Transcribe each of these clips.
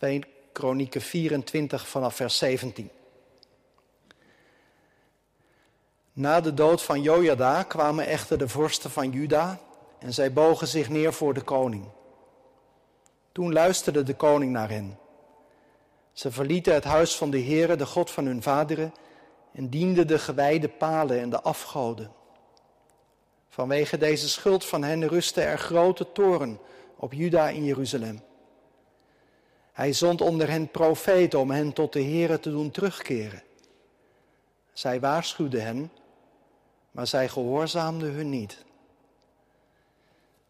2 Kronieken 24 vanaf vers 17. Na de dood van Jojada kwamen echter de vorsten van Juda en zij bogen zich neer voor de koning. Toen luisterde de koning naar hen. Ze verlieten het huis van de Heere, de God van hun vaderen, en dienden de gewijde palen en de afgoden. Vanwege deze schuld van hen rustte er grote toren op Juda in Jeruzalem. Hij zond onder hen profeten om hen tot de Heere te doen terugkeren. Zij waarschuwden hen, maar zij gehoorzaamden hun niet.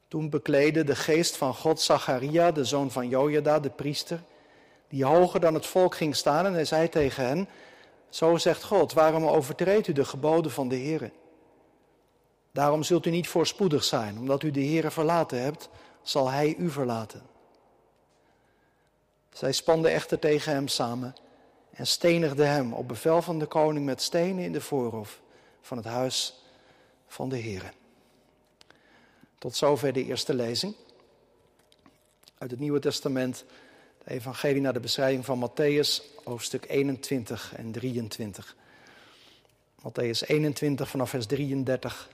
Toen bekleedde de geest van God Zacharia, de zoon van Jojada, de priester, die hoger dan het volk ging staan en hij zei tegen hen, zo zegt God, waarom overtreedt u de geboden van de Heere? Daarom zult u niet voorspoedig zijn, omdat u de Heere verlaten hebt, zal hij u verlaten. Zij spanden echter tegen hem samen en stenigden hem op bevel van de koning met stenen in de voorhof van het huis van de Heere. Tot zover de eerste lezing uit het Nieuwe Testament, de Evangelie naar de beschrijving van Matthäus, hoofdstuk 21 en 23. Matthäus 21 vanaf vers 33.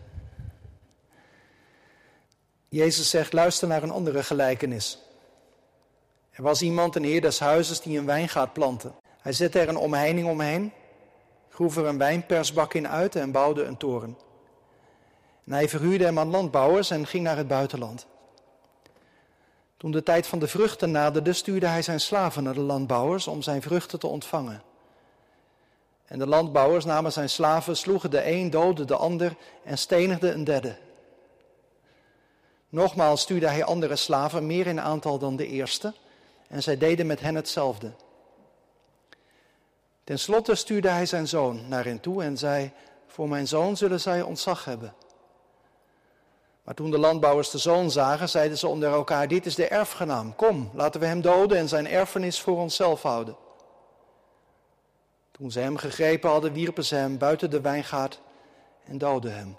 Jezus zegt, luister naar een andere gelijkenis. Er was iemand, een heer des huizes, die een wijngaard plantte. Hij zette er een omheining omheen, groef er een wijnpersbak in uit en bouwde een toren. En hij verhuurde hem aan landbouwers en ging naar het buitenland. Toen de tijd van de vruchten naderde, stuurde hij zijn slaven naar de landbouwers om zijn vruchten te ontvangen. En de landbouwers namen zijn slaven, sloegen de een, doodden de ander en stenigden een derde. Nogmaals stuurde hij andere slaven, meer in aantal dan de eerste, en zij deden met hen hetzelfde. Ten slotte stuurde hij zijn zoon naar hen toe en zei: Voor mijn zoon zullen zij ontzag hebben. Maar toen de landbouwers de zoon zagen, zeiden ze onder elkaar: Dit is de erfgenaam. Kom, laten we hem doden en zijn erfenis voor onszelf houden. Toen ze hem gegrepen hadden, wierpen ze hem buiten de wijngaard en doodden hem.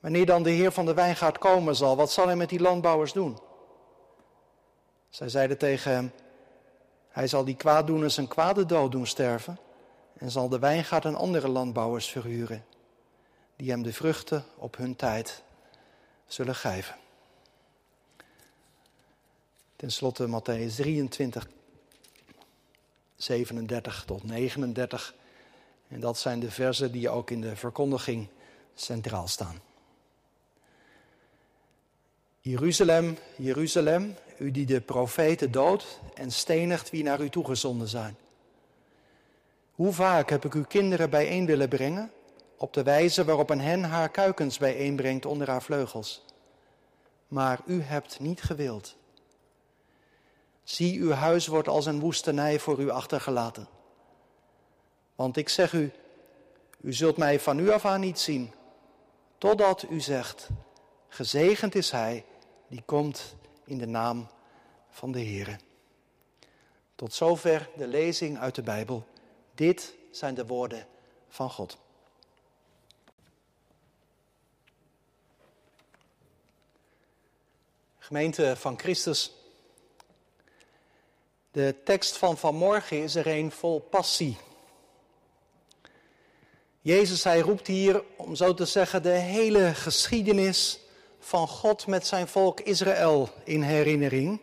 Wanneer dan de heer van de wijngaard komen zal, wat zal hij met die landbouwers doen? Zij zeiden tegen hem: Hij zal die kwaaddoeners een kwade dood doen sterven en zal de wijngaard aan andere landbouwers verhuren die hem de vruchten op hun tijd zullen geven. Ten slotte Matthäus 23, 37 tot 39. En dat zijn de versen die ook in de verkondiging centraal staan. Jeruzalem, Jeruzalem, u die de profeten doodt en stenigt wie naar u toegezonden zijn. Hoe vaak heb ik uw kinderen bijeen willen brengen op de wijze waarop een hen haar kuikens bijeenbrengt onder haar vleugels. Maar u hebt niet gewild. Zie, uw huis wordt als een woestenij voor u achtergelaten. Want ik zeg u, u zult mij van u af aan niet zien, totdat u zegt, gezegend is hij die komt in de naam van de Heer. Tot zover de lezing uit de Bijbel. Dit zijn de woorden van God. Gemeente van Christus. De tekst van vanmorgen is er een vol passie. Jezus, hij roept hier, om zo te zeggen, de hele geschiedenis van God met zijn volk Israël in herinnering.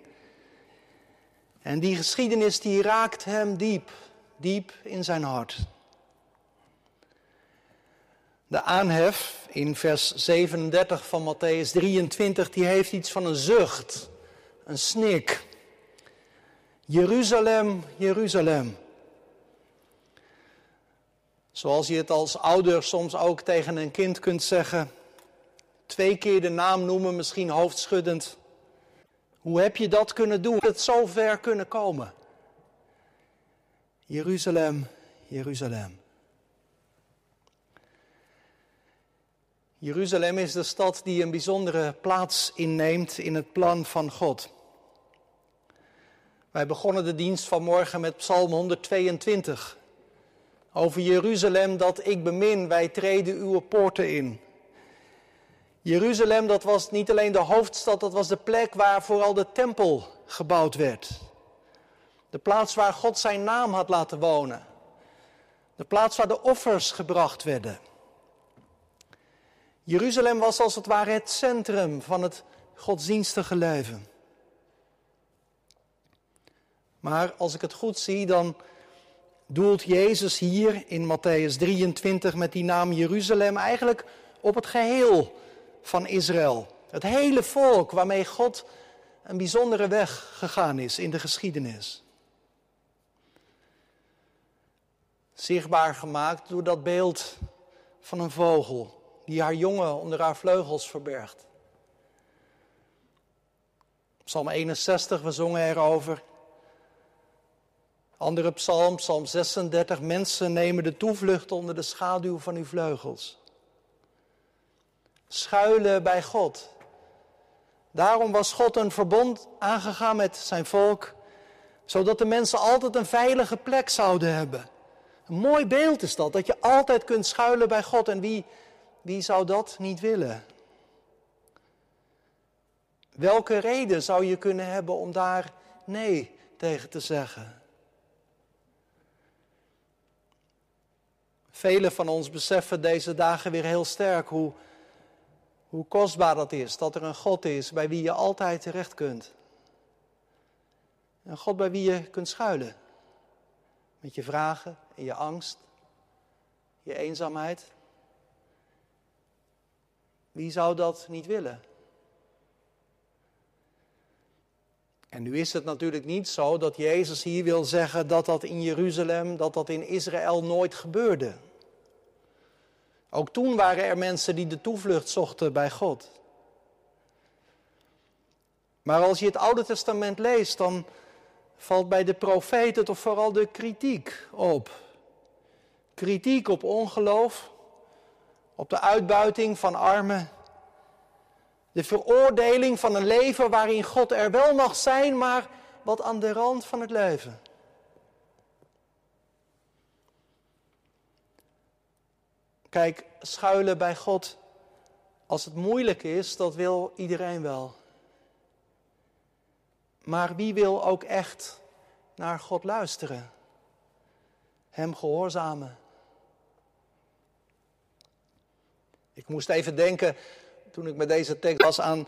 En die geschiedenis die raakt hem diep, diep in zijn hart. De aanhef in vers 37 van Matthäus 23, die heeft iets van een zucht, een snik. Jeruzalem, Jeruzalem. Zoals je het als ouder soms ook tegen een kind kunt zeggen. Twee keer de naam noemen, misschien hoofdschuddend. Hoe heb je dat kunnen doen? Het zo ver kunnen komen? Jeruzalem, Jeruzalem. Jeruzalem is de stad die een bijzondere plaats inneemt in het plan van God. Wij begonnen de dienst van morgen met Psalm 122. Over Jeruzalem dat ik bemin, wij treden uw poorten in. Jeruzalem, dat was niet alleen de hoofdstad, dat was de plek waar vooral de tempel gebouwd werd. De plaats waar God zijn naam had laten wonen. De plaats waar de offers gebracht werden. Jeruzalem was als het ware het centrum van het godsdienstige leven. Maar als ik het goed zie, dan doelt Jezus hier in Matthäus 23 met die naam Jeruzalem eigenlijk op het geheel van Israël. Het hele volk waarmee God een bijzondere weg gegaan is in de geschiedenis. Zichtbaar gemaakt door dat beeld van een vogel die haar jongen onder haar vleugels verbergt. Psalm 61, we zongen erover. Andere psalm, psalm 36. Mensen nemen de toevlucht onder de schaduw van uw vleugels. Schuilen bij God. Daarom was God een verbond aangegaan met zijn volk, zodat de mensen altijd een veilige plek zouden hebben. Een mooi beeld is dat, dat je altijd kunt schuilen bij God. En wie, wie zou dat niet willen? Welke reden zou je kunnen hebben om daar nee tegen te zeggen? Velen van ons beseffen deze dagen weer heel sterk hoe, hoe kostbaar dat is. Dat er een God is bij wie je altijd terecht kunt. Een God bij wie je kunt schuilen. Met je vragen en je angst, je eenzaamheid. Wie zou dat niet willen? En nu is het natuurlijk niet zo dat Jezus hier wil zeggen dat dat in Jeruzalem, dat dat in Israël nooit gebeurde. Ook toen waren er mensen die de toevlucht zochten bij God. Maar als je het Oude Testament leest, dan valt bij de profeten toch vooral de kritiek op. Kritiek op ongeloof, op de uitbuiting van armen, de veroordeling van een leven waarin God er wel mag zijn, maar wat aan de rand van het leven. Kijk, schuilen bij God als het moeilijk is, dat wil iedereen wel. Maar wie wil ook echt naar God luisteren? Hem gehoorzamen. Ik moest even denken, toen ik met deze tekst was, aan,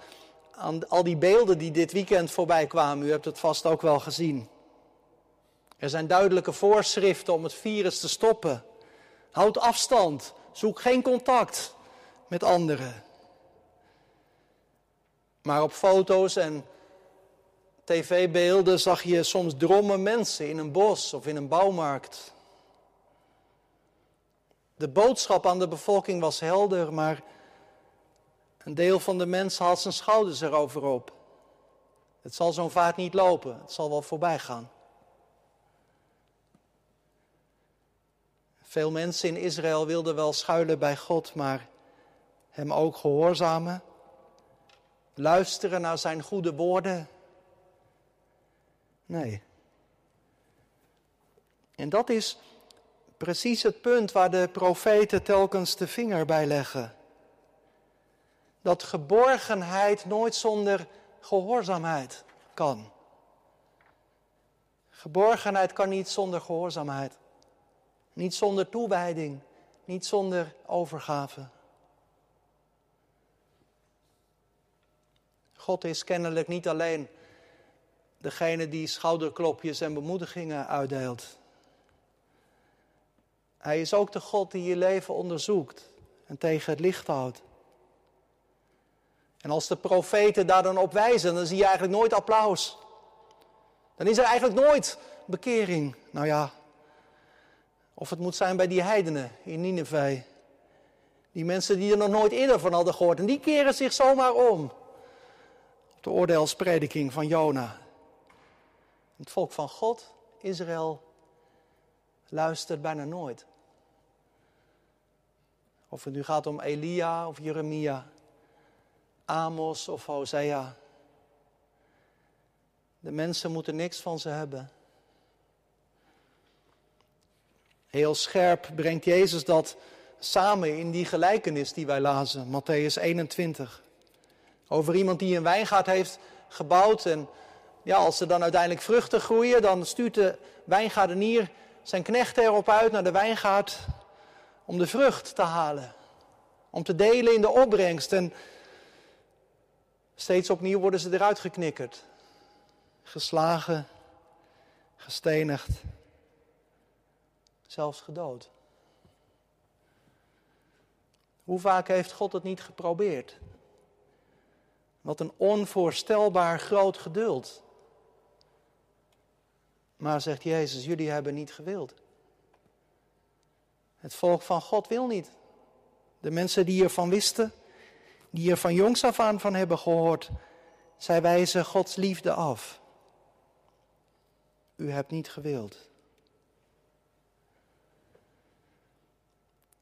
aan al die beelden die dit weekend voorbij kwamen. U hebt het vast ook wel gezien. Er zijn duidelijke voorschriften om het virus te stoppen. Houd afstand. Zoek geen contact met anderen. Maar op foto's en tv-beelden zag je soms drommen mensen in een bos of in een bouwmarkt. De boodschap aan de bevolking was helder, maar een deel van de mensen had zijn schouders erover op. Het zal zo'n vaart niet lopen, het zal wel voorbij gaan. Veel mensen in Israël wilden wel schuilen bij God, maar hem ook gehoorzamen. Luisteren naar zijn goede woorden. Nee. En dat is precies het punt waar de profeten telkens de vinger bij leggen. Dat geborgenheid nooit zonder gehoorzaamheid kan. Geborgenheid kan niet zonder gehoorzaamheid. Niet zonder toewijding, niet zonder overgave. God is kennelijk niet alleen degene die schouderklopjes en bemoedigingen uitdeelt. Hij is ook de God die je leven onderzoekt en tegen het licht houdt. En als de profeten daar dan op wijzen, dan zie je eigenlijk nooit applaus. Dan is er eigenlijk nooit bekering. Nou ja, of het moet zijn bij die heidenen in Nineveh. Die mensen die er nog nooit eerder van hadden gehoord. En die keren zich zomaar om. Op de oordeelsprediking van Jona. Het volk van God, Israël, luistert bijna nooit. Of het nu gaat om Elia of Jeremia, Amos of Hosea. De mensen moeten niks van ze hebben. Heel scherp brengt Jezus dat samen in die gelijkenis die wij lazen, Matthäus 21. Over iemand die een wijngaard heeft gebouwd en ja, als er dan uiteindelijk vruchten groeien, dan stuurt de wijngaardenier zijn knechten erop uit naar de wijngaard om de vrucht te halen. Om te delen in de opbrengst. En steeds opnieuw worden ze eruit geknikkerd. Geslagen, gestenigd, zelfs gedood. Hoe vaak heeft God het niet geprobeerd? Wat een onvoorstelbaar groot geduld. Maar zegt Jezus, jullie hebben niet gewild. Het volk van God wil niet. De mensen die ervan wisten, die er van jongs af aan van hebben gehoord, zij wijzen Gods liefde af. U hebt niet gewild.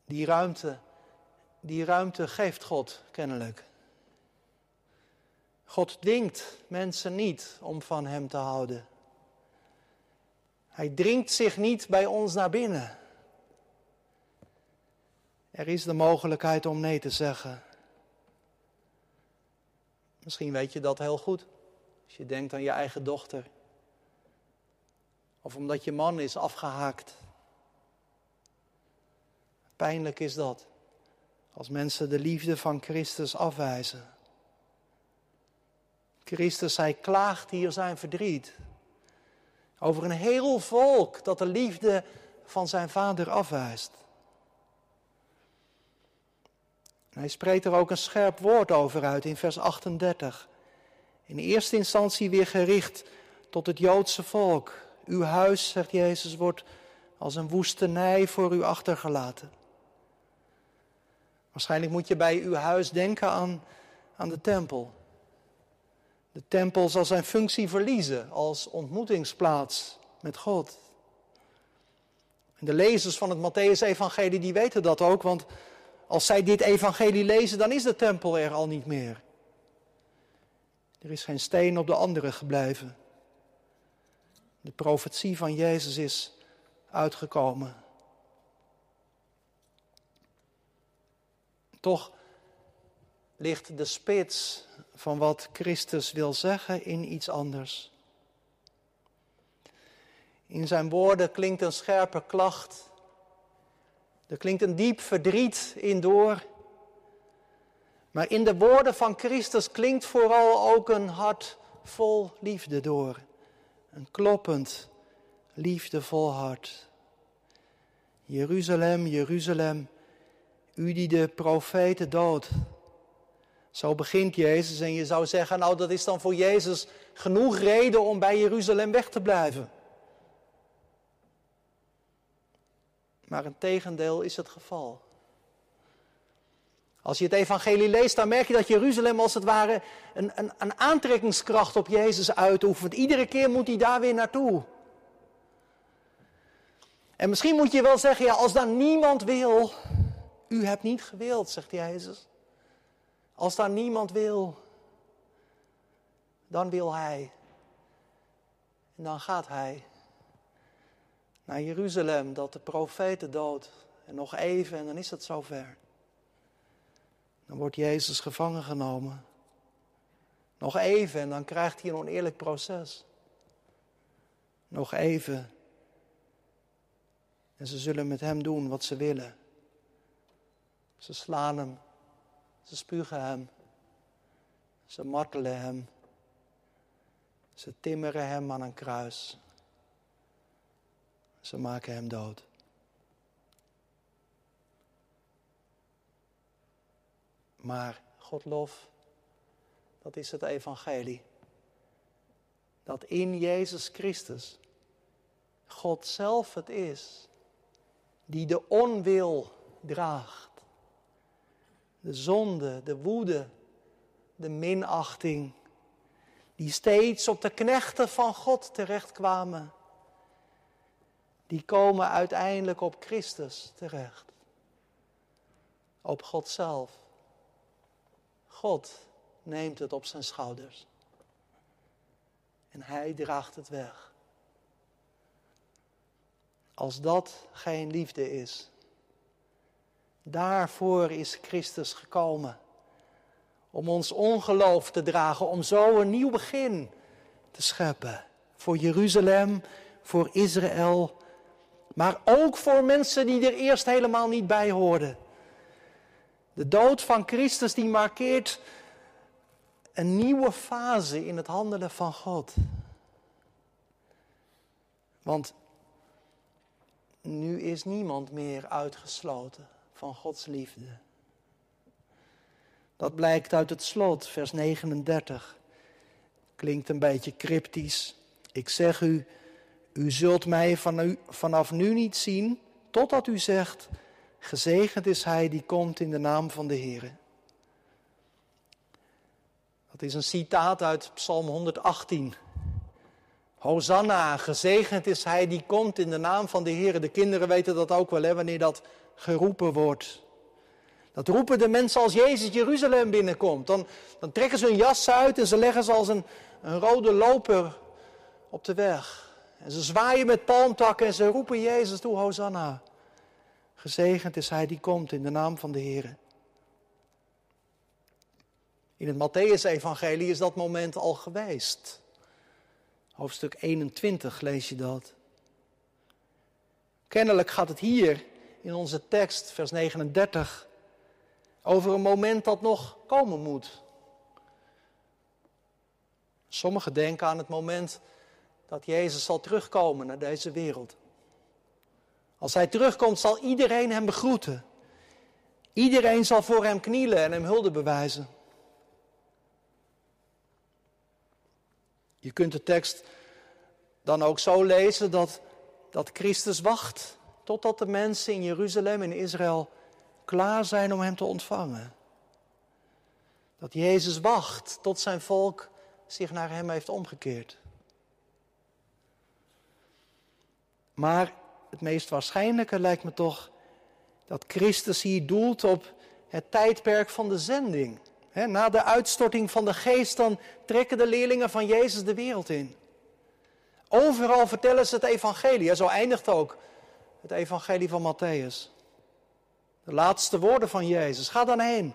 Die ruimte, die ruimte geeft God kennelijk. God dwingt mensen niet om van Hem te houden. Hij dringt zich niet bij ons naar binnen. Er is de mogelijkheid om nee te zeggen. Misschien weet je dat heel goed. Als je denkt aan je eigen dochter. Of omdat je man is afgehaakt. Pijnlijk is dat. Als mensen de liefde van Christus afwijzen. Christus, hij klaagt hier zijn verdriet. Over een heel volk dat de liefde van zijn vader afwijst. hij spreekt er ook een scherp woord over uit in vers 38. In eerste instantie weer gericht tot het Joodse volk. Uw huis, zegt Jezus, wordt als een woestenij voor u achtergelaten. Waarschijnlijk moet je bij uw huis denken aan, aan de tempel. De tempel zal zijn functie verliezen als ontmoetingsplaats met God. En de lezers van het Matthäus-evangelie die weten dat ook, want als zij dit evangelie lezen, dan is de tempel er al niet meer. Er is geen steen op de andere gebleven. De profetie van Jezus is uitgekomen. Toch ligt de spits van wat Christus wil zeggen in iets anders. In zijn woorden klinkt een scherpe klacht. Er klinkt een diep verdriet in door. Maar in de woorden van Christus klinkt vooral ook een hart vol liefde door. Een kloppend, liefdevol hart. Jeruzalem, Jeruzalem, u die de profeten doodt zo begint Jezus en je zou zeggen, nou dat is dan voor Jezus genoeg reden om bij Jeruzalem weg te blijven. Maar een tegendeel is het geval. Als je het evangelie leest, dan merk je dat Jeruzalem als het ware een, een, een aantrekkingskracht op Jezus uitoefent. Iedere keer moet hij daar weer naartoe. En misschien moet je wel zeggen, ja, als dan niemand wil, u hebt niet gewild, zegt Jezus. Als daar niemand wil, dan wil hij. En dan gaat hij naar Jeruzalem, dat de profeten dood. En nog even en dan is het zover. Dan wordt Jezus gevangen genomen. Nog even en dan krijgt hij een oneerlijk proces. Nog even. En ze zullen met hem doen wat ze willen. Ze slaan hem ze spugen hem. Ze martelen hem. Ze timmeren hem aan een kruis. Ze maken hem dood. Maar God lof, dat is het evangelie. Dat in Jezus Christus God zelf het is die de onwil draagt de zonde, de woede, de minachting, die steeds op de knechten van God terechtkwamen, die komen uiteindelijk op Christus terecht. Op God zelf. God neemt het op zijn schouders. En hij draagt het weg. Als dat geen liefde is, Daarvoor is Christus gekomen. Om ons ongeloof te dragen, om zo een nieuw begin te scheppen. Voor Jeruzalem, voor Israël, maar ook voor mensen die er eerst helemaal niet bij hoorden. De dood van Christus die markeert een nieuwe fase in het handelen van God. Want nu is niemand meer uitgesloten van Gods liefde. Dat blijkt uit het slot, vers 39. Klinkt een beetje cryptisch. Ik zeg u, u zult mij van u, vanaf nu niet zien, totdat u zegt, gezegend is hij die komt in de naam van de Heer. Dat is een citaat uit Psalm 118. Hosanna, gezegend is hij die komt in de naam van de Heer. De kinderen weten dat ook wel, hè, wanneer dat geroepen wordt. Dat roepen de mensen als Jezus Jeruzalem binnenkomt. Dan, dan trekken ze hun jas uit en ze leggen ze als een, een rode loper op de weg. En ze zwaaien met palmtakken en ze roepen Jezus toe, Hosanna. Gezegend is hij die komt in de naam van de Heer. In het Matthäus-evangelie is dat moment al geweest. Hoofdstuk 21 lees je dat. Kennelijk gaat het hier in onze tekst, vers 39, over een moment dat nog komen moet. Sommigen denken aan het moment dat Jezus zal terugkomen naar deze wereld. Als hij terugkomt, zal iedereen hem begroeten. Iedereen zal voor hem knielen en hem hulde bewijzen. Je kunt de tekst dan ook zo lezen dat, dat Christus wacht totdat de mensen in Jeruzalem en Israël klaar zijn om hem te ontvangen. Dat Jezus wacht tot zijn volk zich naar hem heeft omgekeerd. Maar het meest waarschijnlijke lijkt me toch dat Christus hier doelt op het tijdperk van de zending. na de uitstorting van de geest, dan trekken de leerlingen van Jezus de wereld in. Overal vertellen ze het evangelie. Zo eindigt ook het evangelie van Matthäus. De laatste woorden van Jezus. Ga dan heen.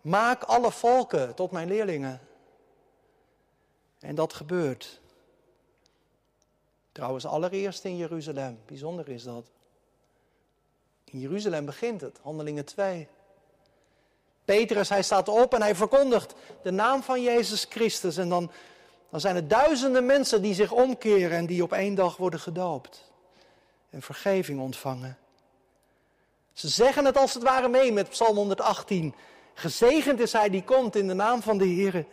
Maak alle volken tot mijn leerlingen. En dat gebeurt. Trouwens, allereerst in Jeruzalem. Bijzonder is dat. In Jeruzalem begint het, Handelingen 2. Petrus, hij staat op en hij verkondigt de naam van Jezus Christus. En dan, dan zijn er duizenden mensen die zich omkeren en die op één dag worden gedoopt. En vergeving ontvangen. Ze zeggen het als het ware mee met Psalm 118. Gezegend is hij die komt in de naam van de Heer.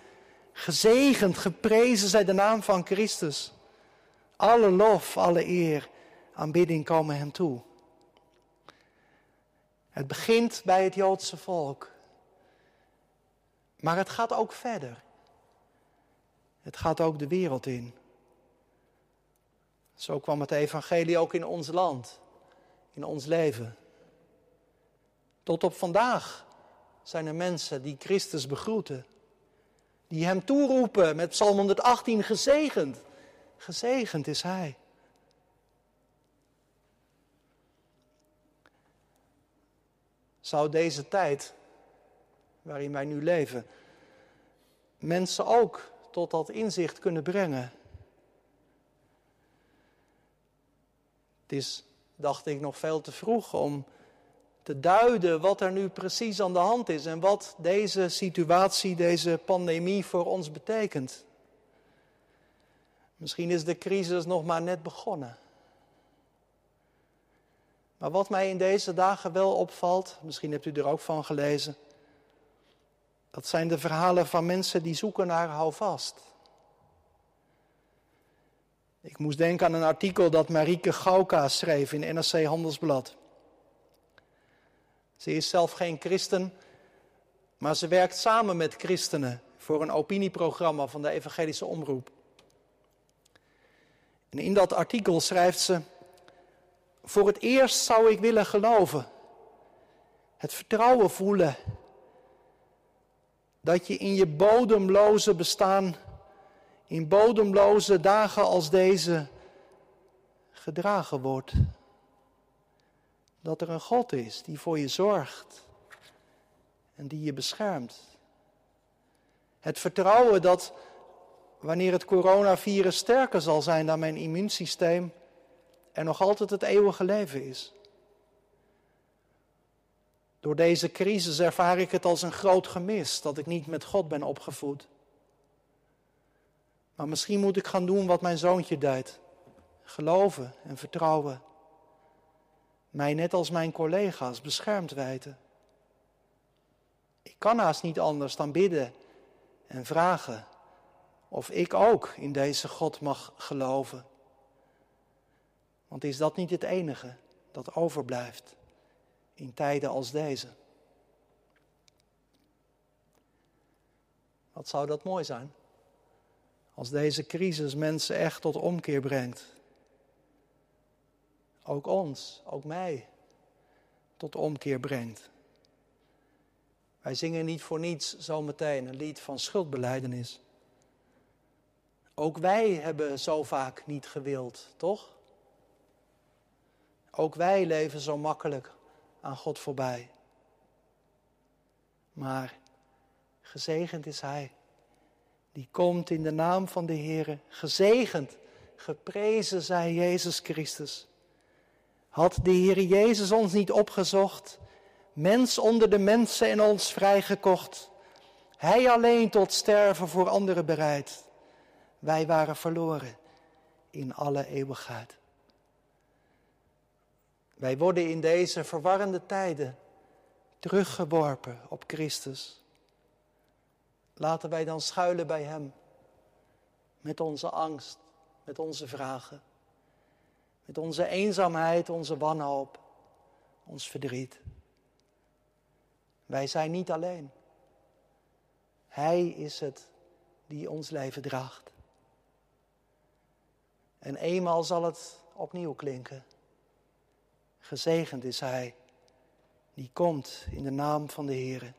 Gezegend, geprezen zij de naam van Christus. Alle lof, alle eer, aanbidding komen hem toe. Het begint bij het Joodse volk. Maar het gaat ook verder. Het gaat ook de wereld in. Zo kwam het evangelie ook in ons land, in ons leven. Tot op vandaag zijn er mensen die Christus begroeten. Die hem toeroepen met Psalm 118 gezegend. Gezegend is Hij. Zou deze tijd waarin wij nu leven mensen ook tot dat inzicht kunnen brengen? Het is, dacht ik, nog veel te vroeg om te duiden wat er nu precies aan de hand is en wat deze situatie, deze pandemie voor ons betekent. Misschien is de crisis nog maar net begonnen. Maar wat mij in deze dagen wel opvalt, misschien hebt u er ook van gelezen, dat zijn de verhalen van mensen die zoeken naar houvast. Ik moest denken aan een artikel dat Marieke Gauka schreef in NRC Handelsblad. Ze is zelf geen christen, maar ze werkt samen met christenen voor een opinieprogramma van de Evangelische Omroep. En in dat artikel schrijft ze: Voor het eerst zou ik willen geloven, het vertrouwen voelen dat je in je bodemloze bestaan, in bodemloze dagen als deze, gedragen wordt. Dat er een God is die voor je zorgt en die je beschermt. Het vertrouwen dat wanneer het coronavirus sterker zal zijn dan mijn immuunsysteem en nog altijd het eeuwige leven is. Door deze crisis ervaar ik het als een groot gemis dat ik niet met God ben opgevoed. Maar misschien moet ik gaan doen wat mijn zoontje deed. Geloven en vertrouwen. Mij net als mijn collega's beschermd weten. Ik kan haast niet anders dan bidden en vragen of ik ook in deze God mag geloven. Want is dat niet het enige dat overblijft in tijden als deze? Wat zou dat mooi zijn? Als deze crisis mensen echt tot omkeer brengt. Ook ons, ook mij, tot omkeer brengt. Wij zingen niet voor niets zometeen een lied van schuldbeleidenis. Ook wij hebben zo vaak niet gewild, toch? Ook wij leven zo makkelijk aan God voorbij. Maar gezegend is Hij, die komt in de naam van de Heer. Gezegend, geprezen zij Jezus Christus. Had de Heer Jezus ons niet opgezocht, mens onder de mensen en ons vrijgekocht, Hij alleen tot sterven voor anderen bereid. Wij waren verloren in alle eeuwigheid. Wij worden in deze verwarrende tijden teruggeworpen op Christus. Laten wij dan schuilen bij Hem met onze angst, met onze vragen, met onze eenzaamheid, onze wanhoop, ons verdriet. Wij zijn niet alleen. Hij is het die ons leven draagt. En eenmaal zal het opnieuw klinken. Gezegend is Hij die komt in de naam van de Heer.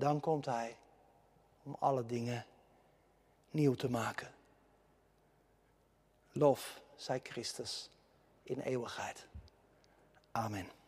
Dan komt Hij om alle dingen nieuw te maken. Lof zij Christus in eeuwigheid. Amen.